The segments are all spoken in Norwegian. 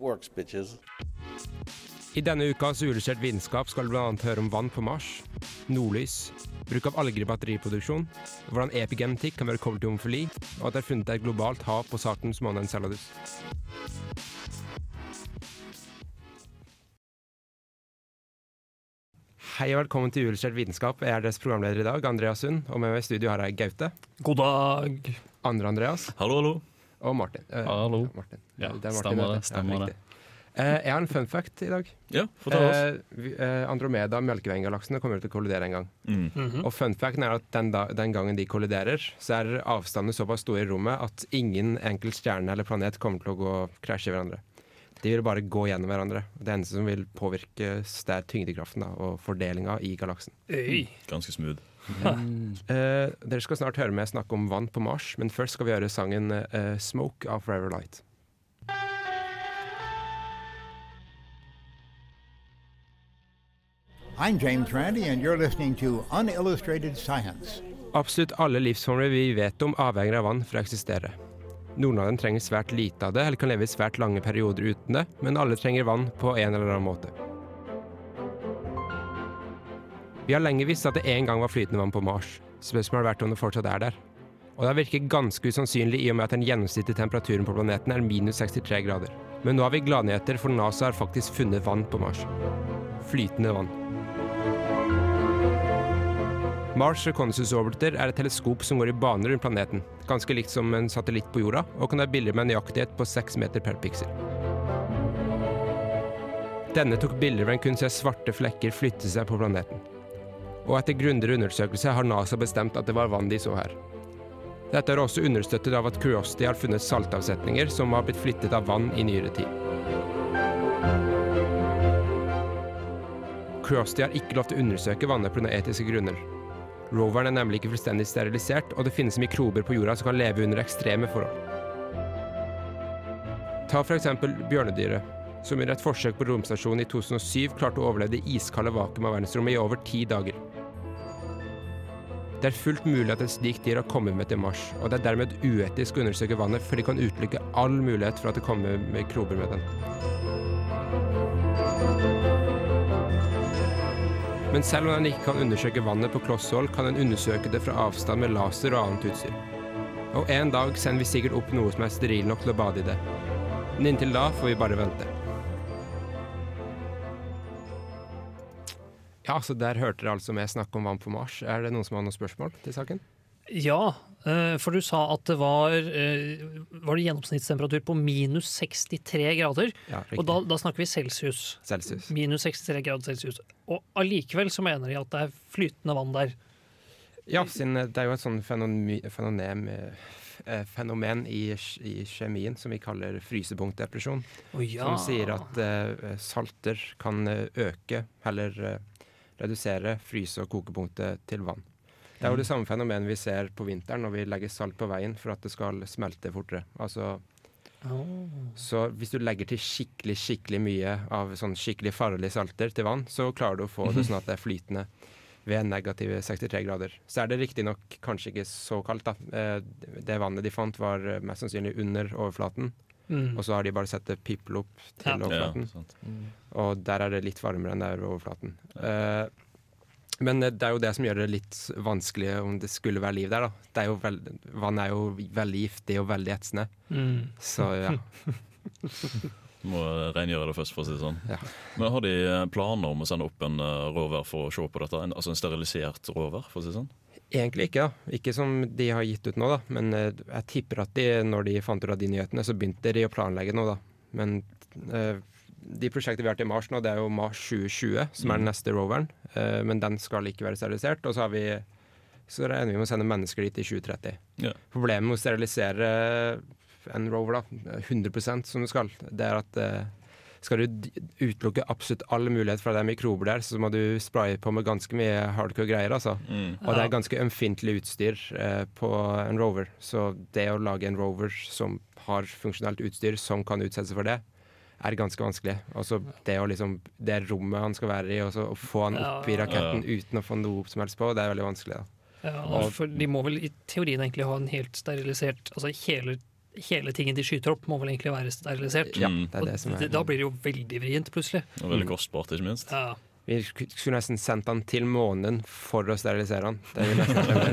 works, bitches. I denne ukas Uillustrert vitenskap skal du bl.a. høre om vann på Mars, nordlys, bruk av alger i batteriproduksjon, hvordan epigenetikk kan være koblet til homofili, og at det er funnet et globalt hav på Saturn's måne Enceladus. Hei og velkommen til Uillustrert vitenskap. Jeg er deres programleder i dag, Andreas Sund, og med meg i studio har jeg Gaute, God dag. andre Andreas Hallo, hallo. Og Martin. Uh, Hallo. Martin. Ja, Det er Martin, stemmer det, stemmer ja, det. Eh, jeg har en fun fact i dag. Ja, fortell oss. Eh, eh, Andromeda og Melkeveien-galaksene kommer til å kollidere en gang. Mm. Og fun facten er at den, da, den gangen de kolliderer, så er avstandene såpass store i rommet at ingen enkelt stjerne eller planet kommer til å gå krasje i hverandre. De vil bare gå gjennom hverandre. Det eneste som vil påvirkes, det er tyngdekraften da, og fordelinga i galaksen. Øy. Ganske smooth. Eh, dere skal snart høre meg snakke om vann på Mars, men først skal vi høre sangen uh, 'Smoke' av Forever Light. I'm James Randi, and you're listening to Unillustrated Science. Absolutt alle livsformer vi vet om avhenger av vann for å eksistere. Noen av dem trenger svært lite av det, eller kan leve i svært lange perioder uten det, men alle trenger vann på en eller annen måte. Vi har lenge visst at det en gang var flytende vann på Mars. Spørsmålet har vært om det fortsatt er der. Og det har virket ganske usannsynlig i og med at den gjennomsnittlige temperaturen på planeten er minus 63 grader. Men nå har vi gladnyheter, for NASA har faktisk funnet vann på Mars. Flytende vann. Mars Reconnaissance Orbiter er et teleskop som går i baner rundt planeten, ganske likt som en satellitt på jorda, og kan ta bilder med en nøyaktighet på 6 meter per piksel. Denne tok bilder hvor en kunne se svarte flekker flytte seg på planeten. Og etter grundigere undersøkelse har NASA bestemt at det var vann de så her. Dette er også understøttet av at Curiosity har funnet saltavsetninger som har blitt flyttet av vann i nyere tid. Curiosity har ikke lov til å undersøke vannet pga. etiske grunner. Roveren er nemlig ikke fullstendig sterilisert, og det finnes mikrober på jorda som kan leve under ekstreme forhold. Ta f.eks. bjørnedyret, som under et forsøk på romstasjonen i 2007 klarte å overleve det iskalde vakuumet av verdensrommet i over ti dager. Det er fullt mulig at et slikt dyr har kommet med til Mars, og det er dermed uetisk å undersøke vannet, for de kan utelukke all mulighet for at det kommer mikrober med den. Men selv om den ikke kan undersøke vannet på kloss hold, kan den undersøke det fra avstand med laser og annet utstyr. Og en dag sender vi sikkert opp noe som er steril nok til å bade i det. Men inntil da får vi bare vente. Ja, så der hørte dere altså meg snakke om vann på Mars. Er det noen som har noen spørsmål til saken? Ja, eh, for du sa at det var, eh, var det gjennomsnittstemperatur på minus 63 grader. Ja, Og da, da snakker vi celsius. Celsius. Minus 63 grader celsius. Og allikevel så mener de at det er flytende vann der. Ja, siden det er jo et sånn fenomen, fenomen, eh, i, i kjemien som vi kaller frysepunktdepresjon. Oh, ja. Som sier at eh, salter kan eh, øke, eller eh, redusere fryse- og kokepunktet til vann. Det er jo det samme fenomenet vi ser på vinteren når vi legger salt på veien for at det skal smelte fortere. Altså, så hvis du legger til skikkelig skikkelig mye av sånn skikkelig farlige salter til vann, så klarer du å få det sånn at det er flytende ved negative 63 grader. Så er det riktignok kanskje ikke så kaldt, da. Eh, Det vannet de fant var mest sannsynlig under overflaten. Mm. Og så har de bare sett det piple opp til Ja. overflaten. Ja, mm. Og der er det litt varmere enn det er ved overflaten. Eh, men eh, det er jo det som gjør det litt vanskelig om det skulle være liv der. da. Det er jo veld, vann er jo veldig giftig og veldig etsende. Mm. Så ja. Må rengjøre det først, for å si det sånn. Ja. Men har de eh, planer om å sende opp en eh, rover for å se på dette? En, altså en sterilisert rover, for å si det sånn? Egentlig ikke, da. Ikke som de har gitt ut nå, da. Men eh, jeg tipper at de, når de fant ut av de nyhetene, så begynte de å planlegge noe, da. Men eh, de prosjektene vi har til Mars nå, det er jo Mars 2020, som er den neste roveren. Eh, men den skal ikke være sterilisert. Og så har vi så regner vi med å sende mennesker dit i 2030. Ja. Problemet med å sterilisere en rover, da, 100% som du skal, det er at eh, skal du utelukke absolutt all mulighet for at det er mikrober der, så må du spraye på med ganske mye hardcore greier. altså. Mm. Og det er ganske ømfintlig utstyr eh, på en rover, så det å lage en rover som har funksjonelt utstyr som kan utsette seg for det, er ganske vanskelig. Også det å liksom, det rommet han skal være i, og så å få han opp i raketten uten å få noe som helst på, det er veldig vanskelig. da. Ja, for de må vel i teorien egentlig ha en helt sterilisert Altså hele, hele tingen de skyter opp, må vel egentlig være sterilisert. Ja, det er det som er da blir det jo veldig vrient, plutselig. Og veldig kostbart, ikke minst. Ja. Vi skulle nesten sendt han til månen for å sterilisere han. Det vil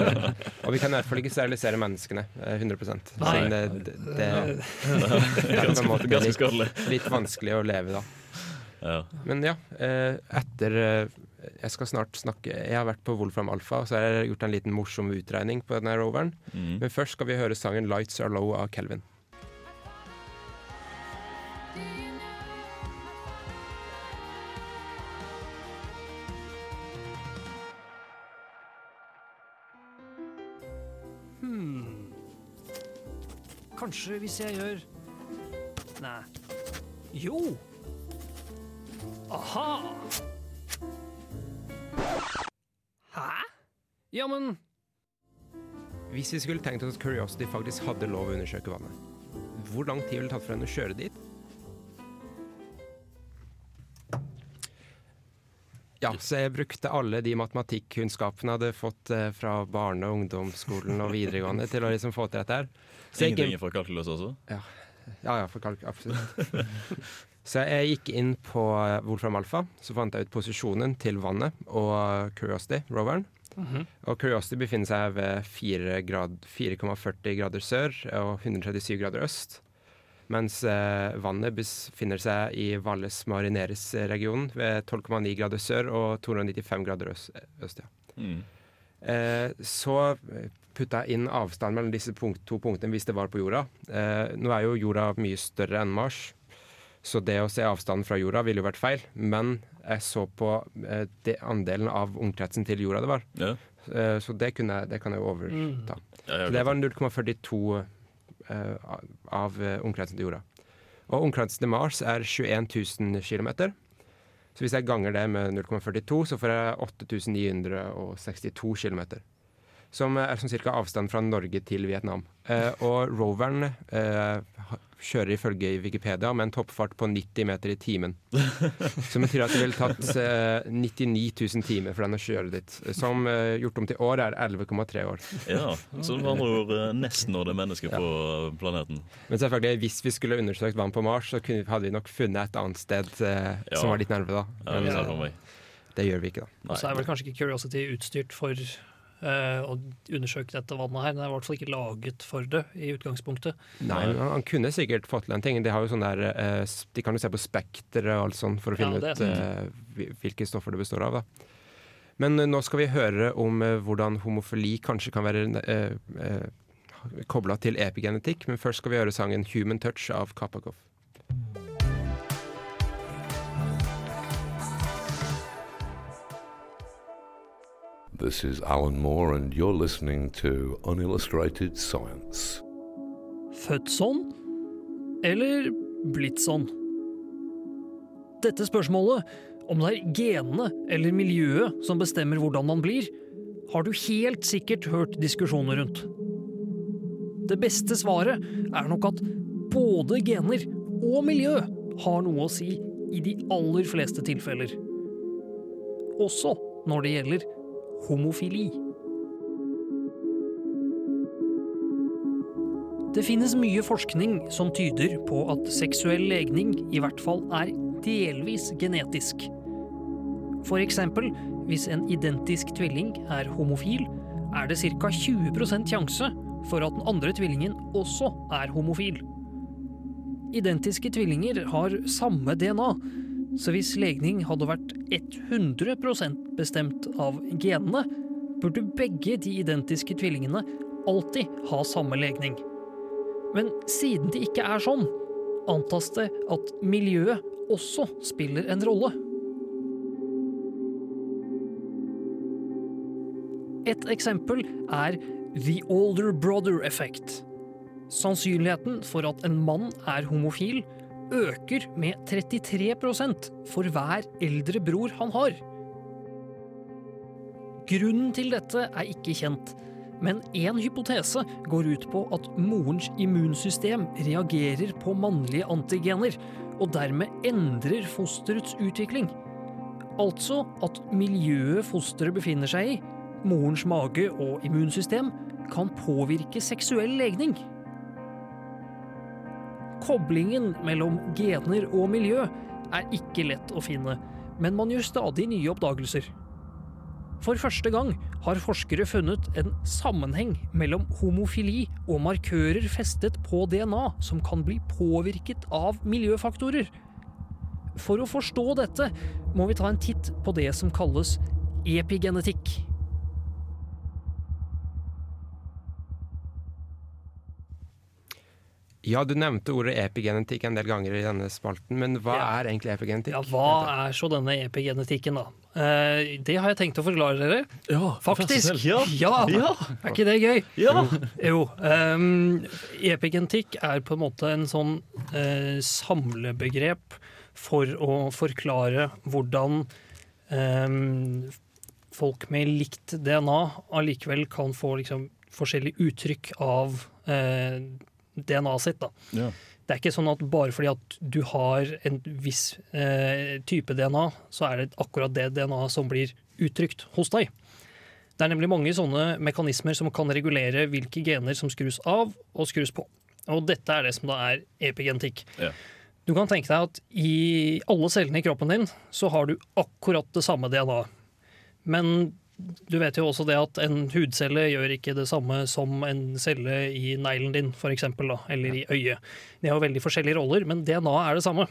og vi kan i hvert fall ikke sterilisere menneskene. eh, 100 Nei. Siden det, det, det, det er på en måte litt, litt vanskelig å leve da. Ja. Men ja, eh, etter eh, Jeg skal snart snakke Jeg har vært på Wolfram Alpha, så har jeg gjort en liten morsom utregning på denne roveren. Mm. Men først skal vi høre sangen 'Lights Are Low' av Kelvin. Hmm. Kanskje hvis jeg gjør Nei. Jo! Aha! Hæ? Ja, men Hvis vi skulle tenkt oss at Curiosity faktisk hadde lov å undersøke vannet, hvor lang tid ville det tatt for henne å kjøre dit? Ja, så jeg brukte alle de matematikkunnskapene jeg hadde fått eh, fra barne- og ungdomsskolen og videregående til å liksom få til dette her. Så jeg for Ingenting kalkulus også? Ja, ja, for kalk, absolutt. så jeg gikk inn på eh, Wolfram Alpha, så fant jeg ut posisjonen til vannet og Curiosity, roveren. Og Curiosity befinner seg ved 4,40 grad- 4,40 grader sør og 137 grader øst. Mens eh, vannet befinner seg i Valles Marineres-regionen ved 12,9 grader sør og 295 grader øst. øst ja. Mm. Eh, så putta jeg inn avstand mellom disse punkt, to punktene hvis det var på jorda. Eh, nå er jo jorda mye større enn Mars, så det å se avstanden fra jorda ville jo vært feil. Men jeg så på eh, det andelen av omkretsen til jorda det var. Ja. Eh, så det, kunne jeg, det kan jeg jo overta. Mm. ja, Så det var 0,42 eh, av eh, omkretsen til jorda. Og omkretsen til Mars er 21 000 km. Så hvis jeg ganger det med 0,42, så får jeg 8962 km. Som er sånn cirka avstand fra Norge til Vietnam. Eh, og roveren eh, kjører ifølge Wikipedia med en toppfart på 90 meter i timen. Som betyr at det ville tatt eh, 99 000 timer for den å kjøre dit. Som eh, gjort om til år er 11,3 år. ja. Så med andre ord eh, nesten når det er mennesker på planeten. Men selvfølgelig, hvis vi skulle undersøkt vann på Mars, så kunne, hadde vi nok funnet et annet sted eh, Ja. som var litt nærmere, da. Ja, Men det ser eh, det gjør vi ikke, da. Og så er vel kanskje ikke Curiosity utstyrt for å undersøke dette vannet her. Den er i hvert fall ikke laget for det i utgangspunktet. Nei, men han, han kunne sikkert fått til en ting. De, har jo sånn der, eh, de kan jo se på spekteret og alt sånt for å finne er ut eh, hvilke stoffer det består av. da. Men eh, nå skal vi høre om eh, hvordan homofili kanskje kan være uh, uh, kobla til epigenetikk, men først skal vi høre sangen 'Human Touch' av Kapakov. This is Alan Moore, and you're listening to Unillustrated Science. Født sånn? Eller blitt sånn? Dette spørsmålet, om det er genene eller miljøet som bestemmer hvordan man blir, har du helt sikkert hørt diskusjoner rundt. Det beste svaret er nok at både gener og miljø har noe å si i de aller fleste tilfeller. Også når det gjelder homofili. Det finnes mye forskning som tyder på at seksuell legning i hvert fall er delvis genetisk. For eksempel, hvis en identisk tvilling er homofil, er det ca. 20% sjanse for at den andre tvillingen også er homofil. Identiske tvillinger har samme DNA, så hvis legning hadde vært 100% bestemt av genene, burde begge de identiske tvillingene alltid ha samme legning. Men siden det ikke er sånn, antas det at miljøet også spiller en rolle. Et eksempel er the older brother effect. Sannsynligheten for at en mann er homofil, øker med 33% for hver eldre bror han har. Grunnen til dette er ikke kjent, men én hypotese går ut på at morens immunsystem reagerer på mannlige antigener, og dermed endrer fosterets utvikling. Altså at miljøet fosteret befinner seg i, morens mage og immunsystem, kan påvirke seksuell legning. Koblingen mellom gener og miljø er ikke lett å finne, men man gjør stadig nye oppdagelser. For første gang har forskere funnet en sammenheng mellom homofili og markører festet på DNA som kan bli påvirket av miljøfaktorer. For å forstå dette må vi ta en titt på det som kalles epigenetikk. Ja, du nevnte ordet epigenetikk en del ganger i denne spalten, men hva Ja. er egentlig epigenetikk? Ja, hva er så denne epigenetikken, da? Eh, det har jeg tenkt å forklare dere. Ja, Faktisk! Ja. Ja! Ja. Er ikke det gøy? Ja. Jo. Um, epigenetikk er på en måte en sånn uh, samlebegrep for å forklare hvordan um, folk med likt DNA allikevel kan få liksom, forskjellig uttrykk av eh, DNA-et sitt. da. Ja. Det er ikke sånn at bare fordi at du har en viss eh, type DNA, så er det akkurat det DNA som blir uttrykt hos deg. Det er nemlig mange sånne mekanismer som kan regulere hvilke gener som skrus av og skrus på. Og dette er det som da er epigenetikk. Ja. Du kan tenke deg at i alle cellene i kroppen din så har du akkurat det samme DNA. Men du vet jo også det at en hudcelle gjør ikke det samme som en celle i neglen din, for eksempel, da, eller i øyet. De har jo veldig forskjellige roller, men DNA er det samme.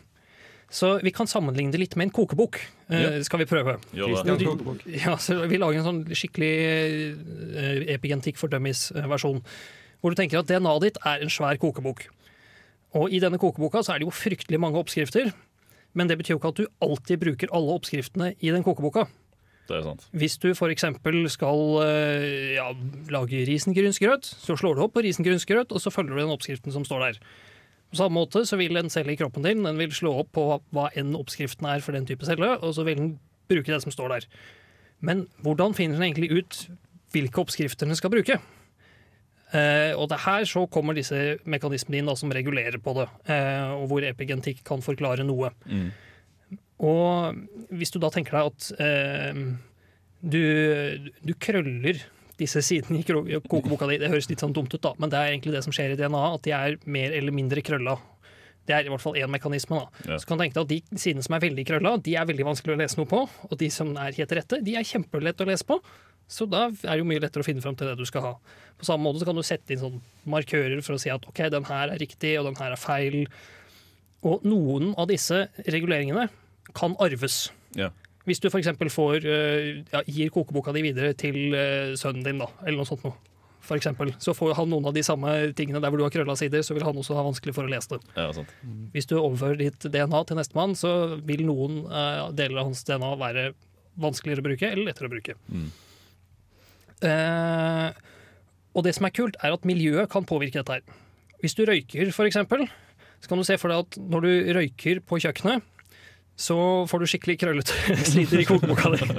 Så vi kan sammenligne det litt med en kokebok. Eh, skal vi prøve? Jo. Ja, så Vi lager en sånn skikkelig uh, epigentikk for dummies-versjon. Hvor du tenker at DNA-et ditt er en svær kokebok. Og I denne kokeboka så er det jo fryktelig mange oppskrifter. Men det betyr jo ikke at du alltid bruker alle oppskriftene i den kokeboka. Det er sant. Hvis du f.eks. skal eh, ja, lage risengrynsgrøt, så slår du opp på risengrynsgrøt, og så følger du den oppskriften som står der. På samme måte så vil en celle i kroppen din den vil slå opp på hva enn oppskriften er for den type celle, og så vil den bruke det som står der. Men hvordan finner den egentlig ut hvilke oppskrifter den skal bruke? Eh, og det er her så kommer disse mekanismene inn da, som regulerer på det, eh, og hvor epigentikk kan forklare noe. Mm. Og hvis du da tenker deg at eh, du, du krøller disse sidene i kokeboka di, det høres litt sånn dumt ut, da, men det er egentlig det som skjer i DNA, at de er mer eller mindre krølla. Det er i hvert fall én mekanisme. da. Ja. Så kan du tenke deg at De sidene som er veldig krølla, de er veldig vanskelig å lese noe på. Og de som er helt rette, de er kjempelett å lese på. Så da er det jo mye lettere å finne fram til det du skal ha. På samme måte så kan du sette inn sånn markører for å si at ok, den her er riktig, og den her er feil. Og noen av disse reguleringene kan arves. Ja. Hvis du f.eks. får øh, ja, gir kokeboka di videre til øh, sønnen din, da, eller noe sånt noe. For eksempel, så får han noen av de samme tingene der hvor du har krølla sider, så vil han også ha vanskelig for å lese det. Ja, sant. Hvis du overfører ditt DNA til nestemann, så vil noen eh, deler av hans DNA være vanskeligere å bruke eller lettere å bruke. Mm. Eh, og det som er kult, er at miljøet kan påvirke dette her. Hvis du røyker, for eksempel, så kan du se for deg at når du røyker på kjøkkenet, så får du skikkelig krøllete sider i kokeboka di.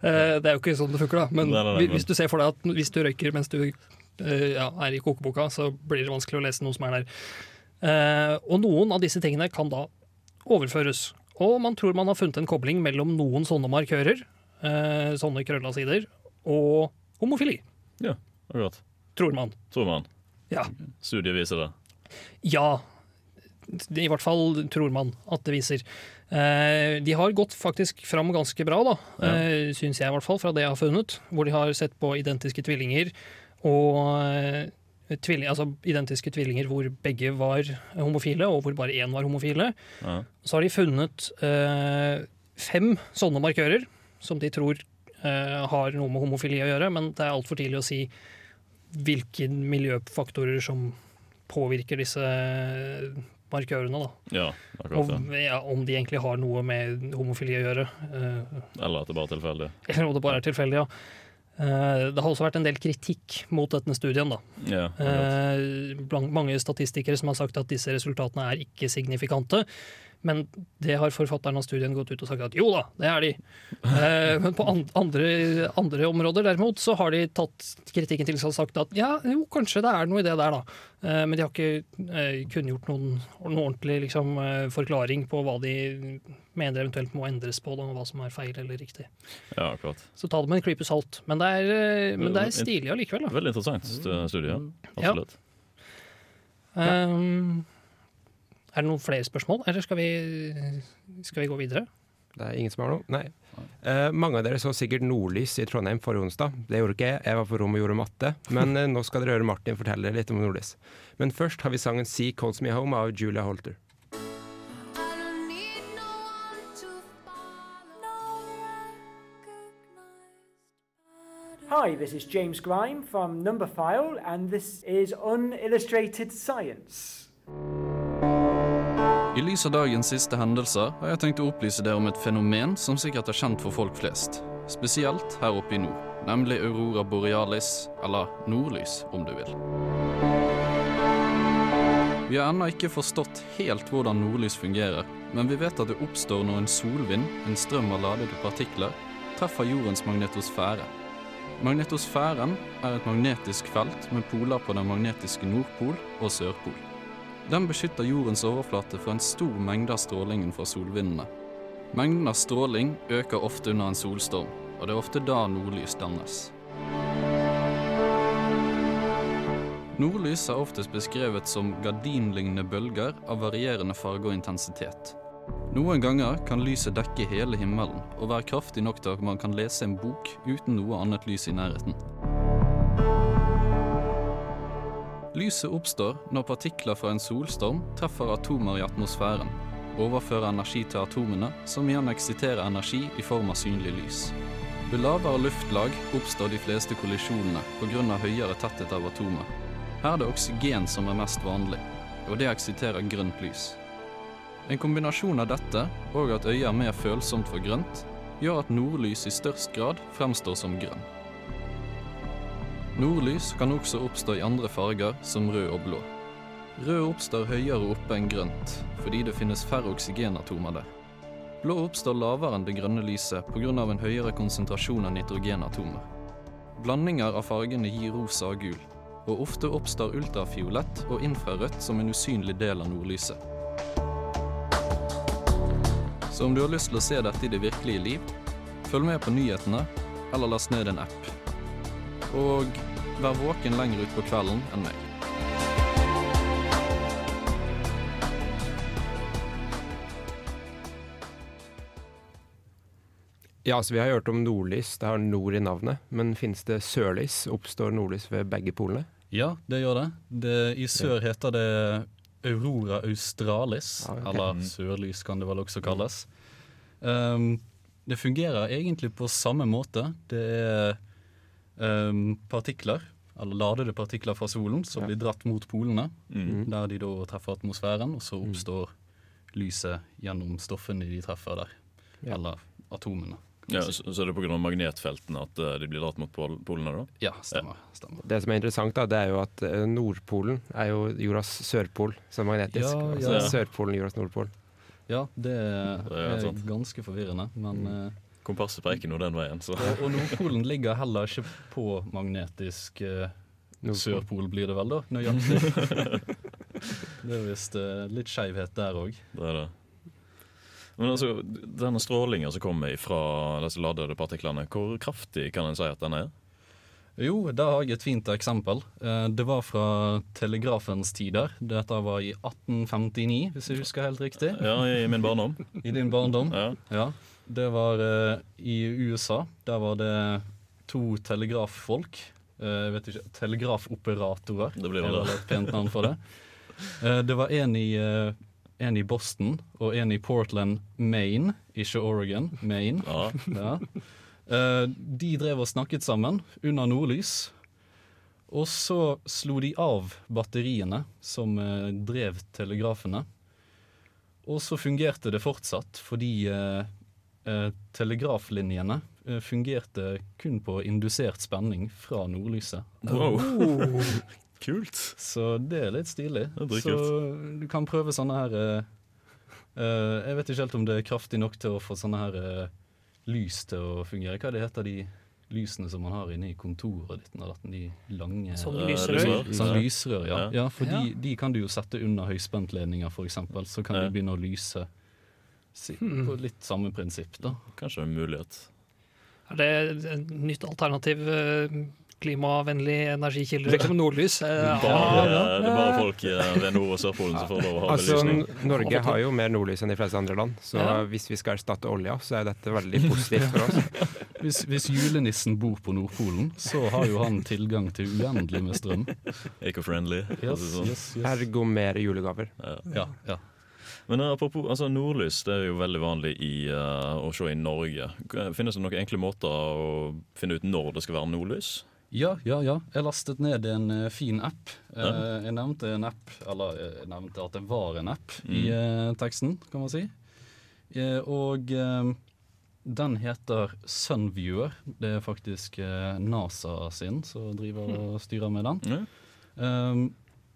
Eh, det er jo ikke sånn det funker, da. Men Nei, nei, nei, hvis du ser for deg at hvis du røyker mens du eh, ja, er i kokeboka, så blir det vanskelig å lese noe som er der. Eh, og noen av disse tingene kan da overføres. Og man tror man har funnet en kobling mellom noen sånne markører, sånne krølla sider, og homofili. Ja, Akkurat. Tror man. Tror man. Ja. Studiet viser det. Ja. I hvert fall tror man at det viser. Eh, de har gått faktisk fram ganske bra, da, Ja. eh, syns jeg i hvert fall, fra det jeg har funnet. Hvor de har sett på identiske tvillinger og eh, tvilling, altså identiske tvillinger hvor begge var homofile, og hvor bare én var homofile. Ja. Så har de funnet eh, fem sånne markører som de tror eh, har noe med homofili å gjøre, men det er altfor tidlig å si hvilke miljøfaktorer som påvirker disse markørene. Da. ja, akkurat det. ja, om de egentlig har noe med homofili å gjøre. Uh, Eller at det bare er tilfeldig. eller om det bare er tilfeldig, ja. Uh, Det har også vært en del kritikk mot denne studien. da. Ja, uh, blant mange statistikere som har sagt at disse resultatene er ikke signifikante. Men det har forfatteren av studien gått ut og sagt at jo da, det er de. Eh, men på andre, andre områder derimot så har de tatt kritikken til seg og sagt at ja, jo, kanskje det er noe i det der, da. Eh, men de har ikke eh, kunngjort noen, noen ordentlig liksom, eh, forklaring på hva de mener eventuelt må endres på, da, og hva som er feil eller riktig. ja, akkurat. Så ta det med en klype salt. Men det er, eh, men det er stilig allikevel, da. Veldig interessant studie. studie. Ja. Absolutt. Um, er det noen flere spørsmål, eller skal vi, skal vi gå videre? Det er ingen som har noe? Nei. Eh, mange av dere så sikkert Nordlys i Trondheim forrige onsdag. Det gjorde ikke jeg, jeg var på rommet og gjorde matte. Men eh, nå skal dere høre Martin fortelle dere litt om Nordlys. Men først har vi sangen 'Sea Calls Me Home' av Julia Holter. Hi, this is James Grime from Numberphile, and this is Unillustrated Science. I lys av dagens siste hendelser har jeg tenkt å opplyse dere om et fenomen som sikkert er kjent for folk flest. Spesielt her oppe i nord, nemlig aurora borealis, eller nordlys om du vil. Vi har ennå ikke forstått helt hvordan nordlys fungerer, men vi vet at det oppstår når en solvind, en strøm av ladede partikler, treffer jordens magnetosfære. Magnetosfæren er et magnetisk felt med poler på den magnetiske nordpol og sørpol. Den beskytter jordens overflate for en stor mengde av strålingen fra solvindene. Mengden av stråling øker ofte under en solstorm, og det er ofte da nordlys dannes. Nordlys er oftest beskrevet som gardinlignende bølger av varierende farge og intensitet. Noen ganger kan lyset dekke hele himmelen og være kraftig nok til at man kan lese en bok uten noe annet lys i nærheten. Lyset oppstår når partikler fra en solstorm treffer atomer i atmosfæren, overfører energi til atomene, som igjen eksiterer energi i form av synlig lys. Ved lavere luftlag oppstår de fleste kollisjonene pga. høyere tetthet av atomer. Her er det oksygen som er mest vanlig, og det eksiterer grønt lys. En kombinasjon av dette, og at øyet er mer følsomt for grønt, gjør at nordlys i størst grad fremstår som grønn. Nordlys kan også oppstå i andre farger, som rød og blå. Rød oppstår høyere oppe enn grønt, fordi det finnes færre oksygenatomer der. Blå oppstår lavere enn det grønne lyset pga. en høyere konsentrasjon av nitrogenatomer. Blandinger av fargene gir rosa og gul, og ofte oppstår ultrafiolett og infrarødt som en usynlig del av nordlyset. Så om du har lyst til å se dette i det virkelige liv, følg med på nyhetene, eller last ned en app. Og vær våken lenger utpå kvelden enn meg. Ja, så Vi har hørt om nordlys. Det har nord i navnet. Men finnes det sørlys? Oppstår nordlys ved begge polene? Ja, det gjør det. det I sør heter det Aurora australis, Ah, okay. eller sørlys kan det vel også kalles. Um, det fungerer egentlig på samme måte. Det er partikler, eller ladede partikler fra solen, som Ja. blir dratt mot polene, Mm. der de da treffer atmosfæren, og så oppstår lyset gjennom stoffene de treffer der, Ja. eller atomene. Ja, så, så er det pga. magnetfeltene at eh, de blir dratt mot pol polene, da? Ja, stemmer. stemmer. Det som er interessant, da, det er jo at eh, Nordpolen er jo jordas sørpol, så magnetisk. Ja, Og ja. så er Sørpolen jordas nordpol. Ja, det Det er er ganske forvirrende, men eh, Kompasset peker nå den veien, så Og, og Nordpolen ligger heller ikke på magnetisk eh, Sørpol, blir det vel da? Nøyaktig. det er visst eh, litt skeivhet der òg. det er det. Men altså, denne strålinga som kommer fra disse ladede partiklene, hvor kraftig kan en si at den er? Jo, der har jeg et fint eksempel. Eh, det var fra telegrafens tider. Dette var i 1859, hvis jeg husker helt riktig. Ja, i min barndom. I din barndom. Ja. Ja. Det var eh, i USA. Der var det to telegraffolk. Eh, jeg vet ikke, Telegrafoperatorer. Det blir er det. vel et pent navn for det. Eh, det var en i, eh, en i Boston og en i Portland, Maine. Ikke Oregon, Maine. ja. Ja. Eh, de drev og snakket sammen under nordlys. Og så slo de av batteriene som eh, drev telegrafene. Og så fungerte det fortsatt fordi eh, telegraflinjene eh, fungerte kun på indusert spenning fra nordlyset. Wow. Kult. Så det er litt stilig. Er Så du kan prøve sånne her eh, eh, Jeg vet ikke helt om det er kraftig nok til å få sånne her uh, lys til å fungere. Hva er det heter de lysene som man har inne i kontoret ditt? De lange Sånn Eh, lysrør. lysrør. Sånn lysrør, ja. Ja. ja for Ja. De, de kan du jo sette under høyspentledninger, f.eks. Så kan Ja. de begynne å lyse si, Hmm. på litt samme prinsipp, da. Kanskje en mulighet. Er det et nytt alternativ? eh, Klimavennlig energikilde, liksom nordlys? Eh, Bare, ja, ja. Det er bare folk eh, ved Nord- og Sørpolen som får lov å ha Altså, belysning. Norge har jo mer nordlys enn de fleste andre land, så Ja. hvis vi skal erstatte olja, så er dette veldig positivt for oss. Hvis, hvis julenissen bor på Nordpolen, så har jo han tilgang til uendelig med strøm. Eco-friendly. å Yes, sånn. yes, yes. Ergo mer julegaver. Ja, ja. Men eh, apropos altså, nordlys, det er jo veldig vanlig i, uh, å se i Norge. Finnes det noen enkle måter å finne ut når det skal være nordlys? Ja, ja, ja. Jeg lastet ned en uh, fin app. Uh, Ja. jeg nevnte en app, eller jeg nevnte at det var en app i eh, teksten, kan man si. Og den heter Sunviewer. Det er faktisk NASA sin som driver og styrer med den. Ja. Um,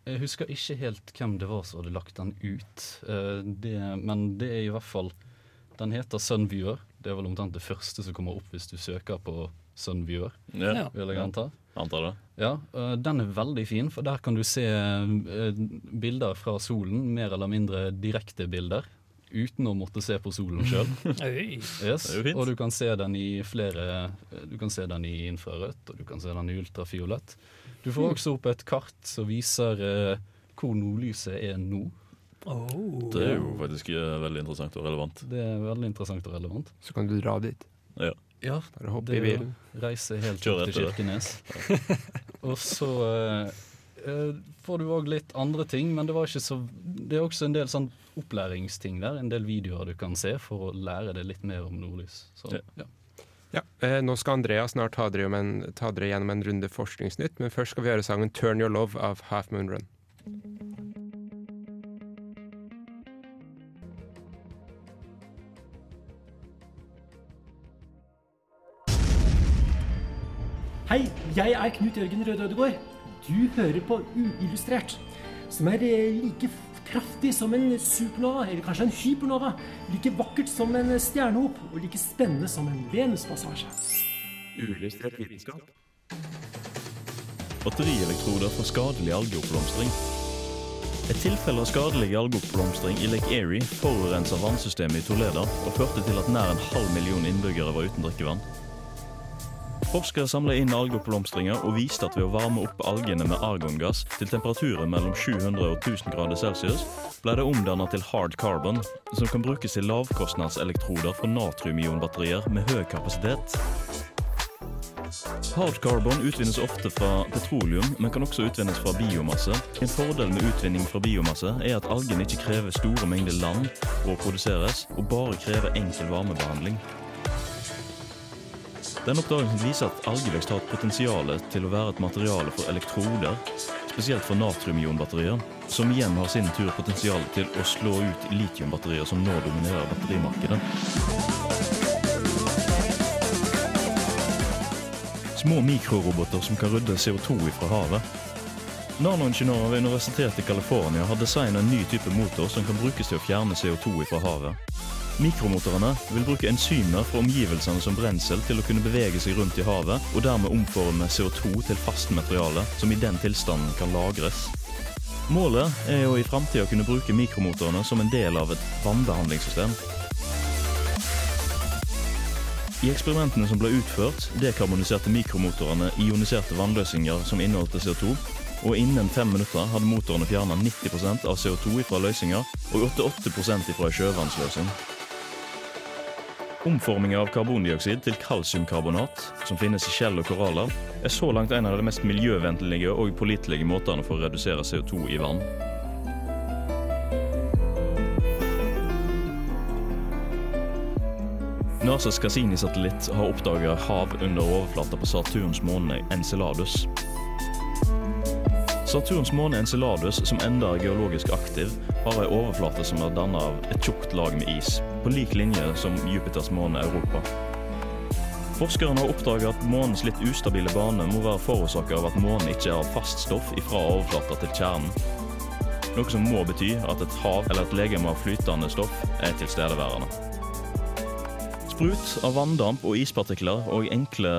jeg husker ikke helt hvem det var som hadde lagt den ut, eh, det, men det er i hvert fall Den heter Sunviewer. Det er vel omtrent det første som kommer opp hvis du søker på Sunviewer, Ja, vil jeg anta. antar det. Ja, øh, den er veldig fin, for der kan du se øh, bilder fra solen, mer eller mindre direkte bilder, uten å måtte se på solen sjøl. Yes. Det jo fint. Og du kan se den i flere Du kan se den i infrarødt, og du kan se den i ultrafiolett. Du får også opp et kart som viser øh, hvor nordlyset er nå. Oh. Det er jo faktisk eh, veldig interessant og relevant. Det er veldig interessant og relevant. Så kan du dra dit. Ja. Ja, Bare hoppe i bilen. Reise helt Kjør opp til. Kirkenes. og så eh, eh, får du òg litt andre ting, men det, var ikke så, det er også en del sånn opplæringsting der. En del videoer du kan se for å lære deg litt mer om nordlys. Så, Ja. ja. Ja, eh, Nå skal Andrea snart ta dere, en, ta dere gjennom en runde forskningsnytt, men først skal vi høre sangen 'Turn Your Love' av Half Moon Run. Hei, jeg er Knut Jørgen Røde Ødegård. Du hører på Uillustrert, som er eh, like kraftig som en supernova, eller kanskje en hypernova. Like vakkert som en stjernehop, og like spennende som en Venuspassasje. Uillustrert vitenskap. Batterielektroder for skadelig algeoppblomstring. Et tilfelle av skadelig algeoppblomstring i Lake Erie forurensa vannsystemet i Toledo og førte til at nær en halv million innbyggere var uten drikkevann. Forskere samla inn algeoppblomstringer og viste at ved å varme opp algene med argongass til temperaturer mellom 700 og 1000 grader celsius, ble det omdannet til hard carbon, som kan brukes til lavkostnadselektroder fra natriumionbatterier med høy kapasitet. Hard carbon utvinnes ofte fra petroleum, men kan også utvinnes fra biomasse. En fordel med utvinning fra biomasse er at algen ikke krever store mengder land for å produseres, og bare krever enkel varmebehandling. Den oppdagelsen viser at algevekst har et potensial til å være et materiale for elektroder, spesielt for natriumionbatterier, som igjen har sin tur potensial til å slå ut litiumbatterier som nå dominerer batterimarkedet. Små mikroroboter som kan rydde CO2 fra havet. Nanoingeniører ved Universitetet i California har designet en ny type motor som kan brukes til å fjerne CO2 fra havet. Mikromotorene vil bruke enzymer fra omgivelsene som brensel til å kunne bevege seg rundt i havet, og dermed omforme CO2 til fast materiale som i den tilstanden kan lagres. Målet er å i framtida kunne bruke mikromotorene som en del av et vannbehandlingssystem. I eksperimentene som ble utført, dekarboniserte mikromotorene ioniserte vannløsninger som inneholdt CO2, og innen fem minutter hadde motorene fjerna 90% av CO2 fra løsninger og 88 fra sjøvannsløsning. Omforming av karbondioksid til kalsiumkarbonat, som finnes i skjell og koraller, er så langt en av de mest miljøvennlige og pålitelige måtene for å redusere CO2 i vann. NASAs Cassini-satellitt har oppdaga hav under overflata på Saturns måne Enceladus. Saturns måne Enceladus, som enda er geologisk aktiv, har ei overflate som er dannet av et tjukt lag med is, på lik linje som Jupiters måne Europa. Forskerne har oppdaget at månens litt ustabile bane må være forårsaket av at månen ikke er av fast stoff ifra overflata til kjernen. Noe som må bety at et hav eller et legeme av flytende stoff er tilstedeværende. Sprut av vanndamp og ispartikler og enkle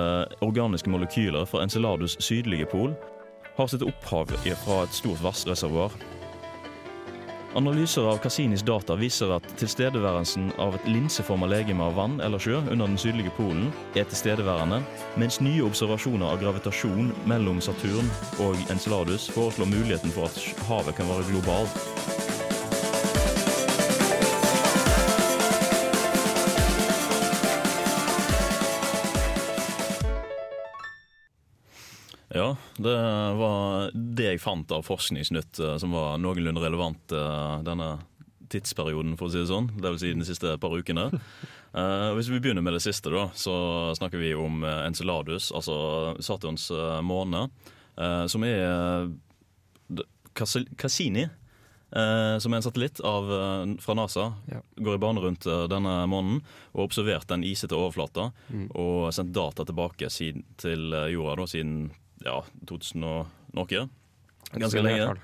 organiske molekyler fra Enceladus sydlige pol har sitt opphav fra et stort vannreservoar. Analyser av Cassinis data viser at tilstedeværelsen av et linseforma legeme av vann eller sjø under den sydlige polen er tilstedeværende, mens nye observasjoner av gravitasjon mellom Saturn og Enceladus foreslår muligheten for at havet kan være globalt. Det var det jeg fant av forskningsnytt eh, som var noenlunde relevant eh, denne tidsperioden, for å si det sånn. Det vil si de siste par ukene. Eh, hvis vi begynner med det siste, da, så snakker vi om eh, Enceladus, altså Saturns eh, måne, eh, som er eh, Cassini. eh, som er en satellitt av, eh, fra NASA. Ja. Går i bane rundt eh, denne måneden og observert den isete overflata. Mm. Og sendt data tilbake siden, til eh, jorda da, siden ja, 2000 og noe. Ganske lenge.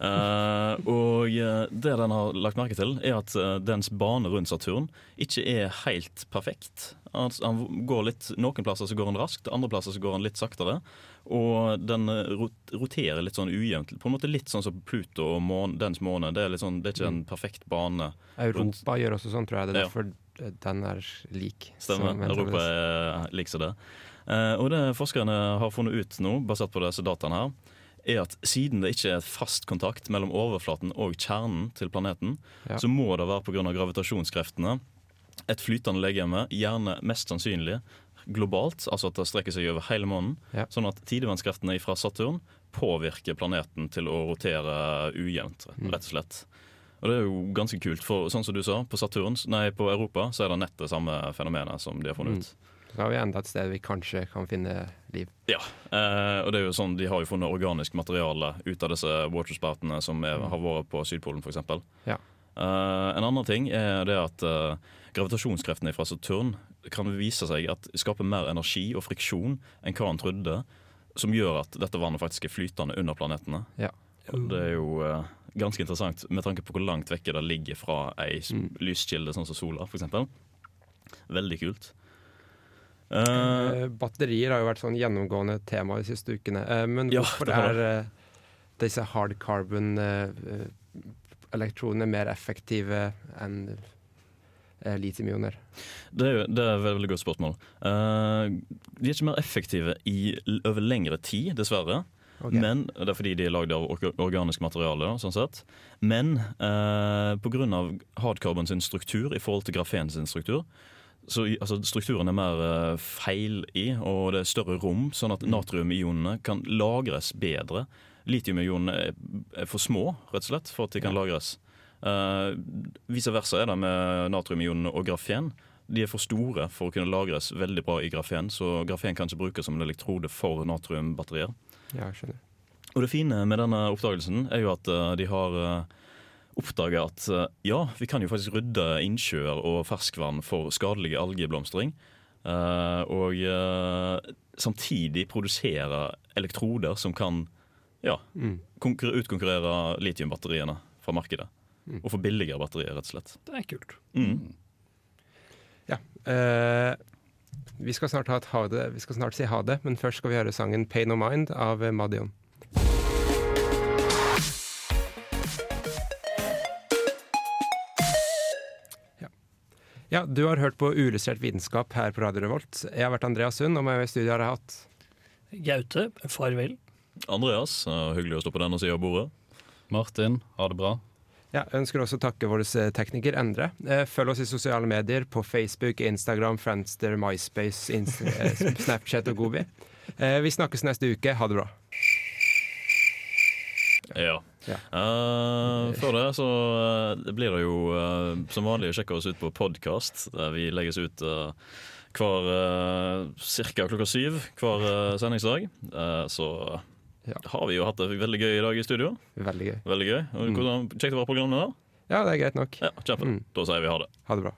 Uh. Og eh, det den har lagt merke til, er at eh, dens bane rundt Saturn ikke er helt perfekt. Han, han går litt, Noen plasser så går han raskt, andre plasser så går han litt saktere. Og den roterer litt sånn ujevnt. På en måte Litt sånn som Pluto og måne, dens måne. Det er, litt sånn, det er ikke en perfekt bane. Europa gjør også sånn, tror jeg. Det er derfor ja. den er lik. Stemmer. Europa er lik som det. Eh, og det forskerne har funnet ut nå, basert på disse dataene her, er at siden det ikke er fast kontakt mellom overflaten og kjernen til planeten, Ja. så må det være pga. gravitasjonskreftene et flytende legeme, gjerne mest sannsynlig globalt, altså at det strekker seg over hele månen, Ja. sånn at tidevannskreftene fra Saturn påvirker planeten til å rotere ujevnt, Mm. rett og slett. Og det er jo ganske kult, for sånn som du sa, på Saturn, nei, på Europa så er det nett det samme fenomenet som de har funnet Mm. Så har vi enda et sted vi kanskje kan finne liv. Ja, eh, og det er jo sånn, De har jo funnet organisk materiale ut av disse waterspoutene som er, har vært på Sydpolen f.eks. Ja. Uh, en annen ting er det at eh, gravitasjonskreftene fra Saturn kan vise seg at skaper mer energi og friksjon enn hva han trodde, som gjør at dette vannet faktisk er flytende under planetene. Ja. Det er jo eh, ganske interessant med tanke på hvor langt vekke det ligger fra ei Mm. lyskilde sånn som sola, f.eks. Veldig kult. Eh, Eh, batterier har jo vært sånn gjennomgående tema de siste ukene. Uh, men Ja, hvorfor er uh, disse hard carbon-elektronene mer effektive enn litiumioner? Det er, jo, det er et veldig godt spørsmål. De er ikke mer effektive i, over lengre tid, dessverre. Okay. Men, det er fordi de er lagd av organisk materiale. Sånn sett. Men eh, pga. hardcarbon sin struktur i forhold til grafen sin struktur, så altså, strukturen er mer eh, feil i, og det er større rom, sånn at natriumionene kan lagres bedre. Litiumionene er, for små, rett og slett, for at de kan lagres. Uh, vice versa er det med natriumionene og grafen. De er for store for å kunne lagres veldig bra i grafen, så grafen kan ikke brukes som en elektrode for natriumbatterier. Ja, skjønner. Og det fine med denne oppdagelsen er jo at eh, de har uh, oppdaga at eh, ja, vi kan jo faktisk rydde innsjøer og ferskvann for skadelig algeblomstring. eh, og eh, samtidig produsere elektroder som kan ja, Mm. utkonkurrere litiumbatteriene fra markedet. Mm. Og få billigere batterier, rett og slett. Det er kult. Mm. Ja. eh, vi skal snart ha et ha det. Vi skal snart si ha det, men først skal vi høre sangen 'Pay No Mind' av Madion. Ja, du har hørt på Uillustrert vitenskap her på Radio Revolt. Jeg har vært Andreas Sund, og med meg i studio har jeg hatt Gaute, farvel. Andreas, hyggelig å stå på denne sida av bordet. Martin, ha det bra. Ja, ønsker også å takke vår eh, tekniker Endre. Eh, Følg oss i sosiale medier på Facebook, Instagram, Friendster, MySpace, Inst eh, Snapchat og Gobi. Eh, Vi snakkes neste uke. Ha det bra. Ja. Ja. Uh, før det så uh, blir det jo uh, som vanlig å sjekke oss ut på podkast. Vi legges ut hver ca. klokka syv hver sendingsdag. Så Ja. har vi jo hatt det veldig gøy i dag i studio. Veldig gøy. Veldig gøy. Mm. hvordan, kjekt å være på programmet der. Ja, det er greit nok. Ja, kjempe. Mm. Da sier vi ha det. Ha det bra.